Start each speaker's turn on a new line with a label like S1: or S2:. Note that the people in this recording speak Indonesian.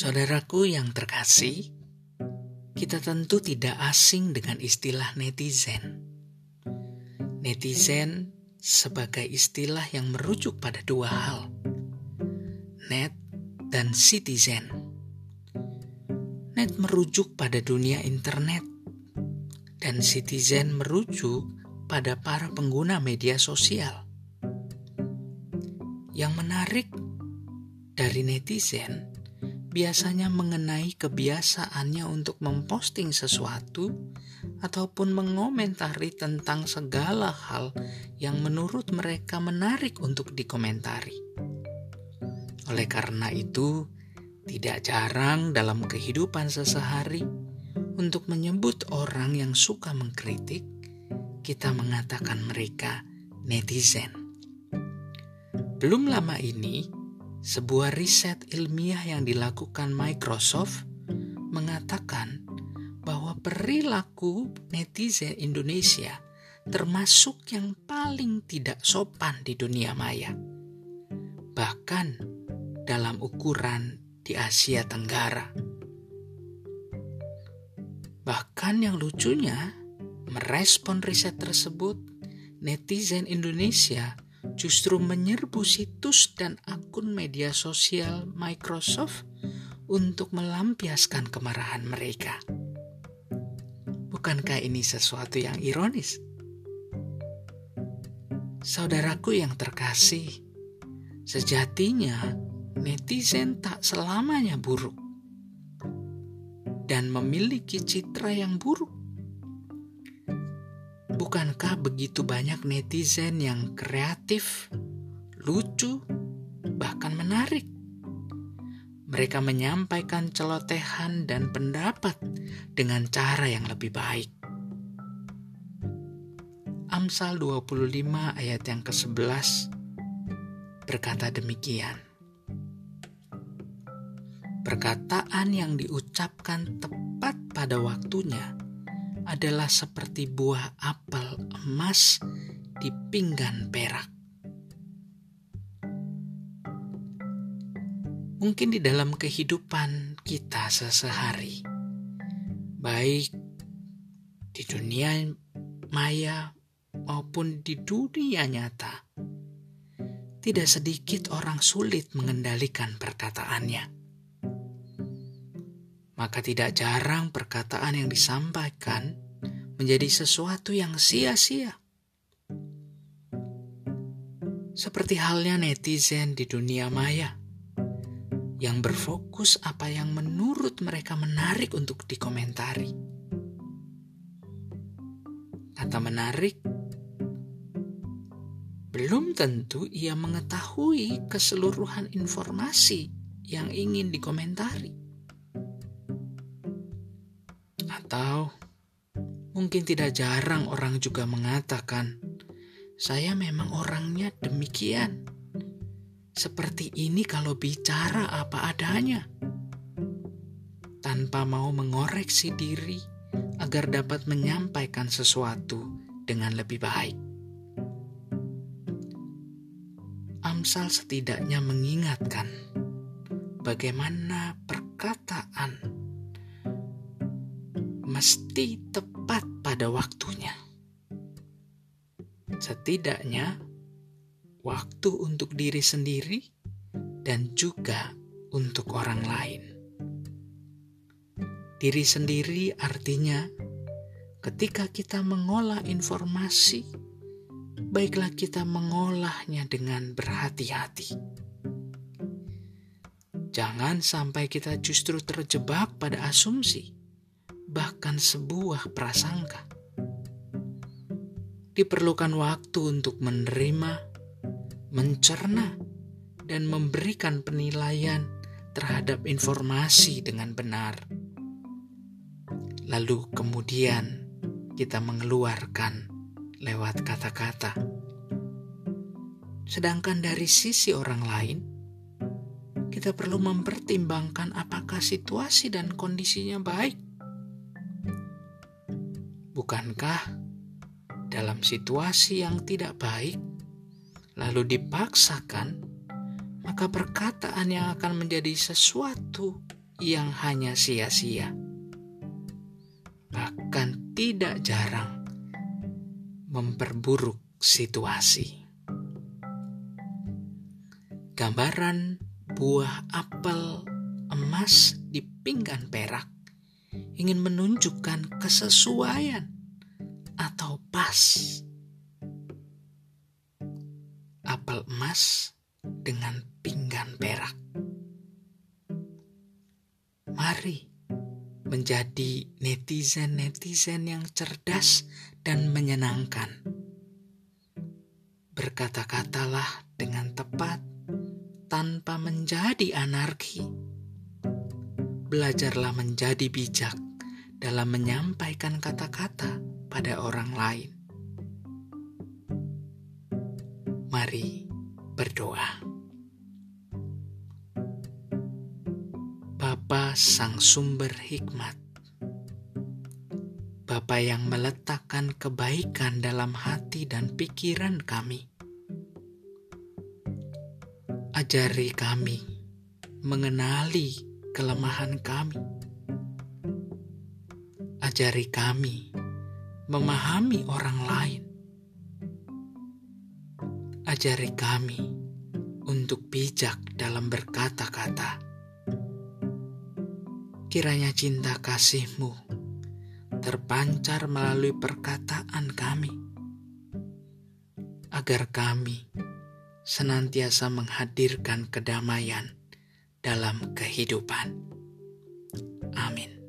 S1: Saudaraku yang terkasih, kita tentu tidak asing dengan istilah netizen. Netizen sebagai istilah yang merujuk pada dua hal, net dan citizen. Net merujuk pada dunia internet, dan citizen merujuk pada para pengguna media sosial. Yang menarik dari netizen biasanya mengenai kebiasaannya untuk memposting sesuatu ataupun mengomentari tentang segala hal yang menurut mereka menarik untuk dikomentari. Oleh karena itu, tidak jarang dalam kehidupan sesehari untuk menyebut orang yang suka mengkritik, kita mengatakan mereka netizen. Belum lama ini, sebuah riset ilmiah yang dilakukan Microsoft mengatakan bahwa perilaku netizen Indonesia termasuk yang paling tidak sopan di dunia maya. Bahkan dalam ukuran di Asia Tenggara. Bahkan yang lucunya, merespon riset tersebut, netizen Indonesia justru menyerbu situs dan akun media sosial Microsoft untuk melampiaskan kemarahan mereka. Bukankah ini sesuatu yang ironis? Saudaraku yang terkasih, sejatinya netizen tak selamanya buruk dan memiliki citra yang buruk Bukankah begitu banyak netizen yang kreatif, lucu, bahkan menarik? Mereka menyampaikan celotehan dan pendapat dengan cara yang lebih baik. Amsal 25 ayat yang ke-11 berkata demikian. Perkataan yang diucapkan tepat pada waktunya adalah seperti buah apel emas di pinggan perak. Mungkin di dalam kehidupan kita sehari, baik di dunia maya maupun di dunia nyata, tidak sedikit orang sulit mengendalikan perkataannya maka tidak jarang perkataan yang disampaikan menjadi sesuatu yang sia-sia. Seperti halnya netizen di dunia maya yang berfokus apa yang menurut mereka menarik untuk dikomentari. Kata menarik, belum tentu ia mengetahui keseluruhan informasi yang ingin dikomentari. Atau mungkin tidak jarang orang juga mengatakan, "Saya memang orangnya demikian." Seperti ini kalau bicara apa adanya. Tanpa mau mengoreksi diri agar dapat menyampaikan sesuatu dengan lebih baik. Amsal setidaknya mengingatkan bagaimana perkataan mesti tepat pada waktunya. Setidaknya, waktu untuk diri sendiri dan juga untuk orang lain. Diri sendiri artinya ketika kita mengolah informasi, baiklah kita mengolahnya dengan berhati-hati. Jangan sampai kita justru terjebak pada asumsi bahkan sebuah prasangka. Diperlukan waktu untuk menerima, mencerna, dan memberikan penilaian terhadap informasi dengan benar. Lalu kemudian kita mengeluarkan lewat kata-kata. Sedangkan dari sisi orang lain, kita perlu mempertimbangkan apakah situasi dan kondisinya baik Bukankah dalam situasi yang tidak baik, lalu dipaksakan, maka perkataan yang akan menjadi sesuatu yang hanya sia-sia. Bahkan tidak jarang memperburuk situasi. Gambaran buah apel emas di pinggan perak ingin menunjukkan kesesuaian atau pas. Apel emas dengan pinggan perak. Mari menjadi netizen-netizen yang cerdas dan menyenangkan. Berkata-katalah dengan tepat tanpa menjadi anarki. Belajarlah menjadi bijak dalam menyampaikan kata-kata pada orang lain. Mari berdoa. Bapa Sang Sumber Hikmat, Bapa yang meletakkan kebaikan dalam hati dan pikiran kami. Ajari kami mengenali kelemahan kami. Ajari kami memahami orang lain. Ajari kami untuk bijak dalam berkata-kata Kiranya cinta kasihmu terpancar melalui perkataan kami, agar kami senantiasa menghadirkan kedamaian dalam kehidupan. Amin.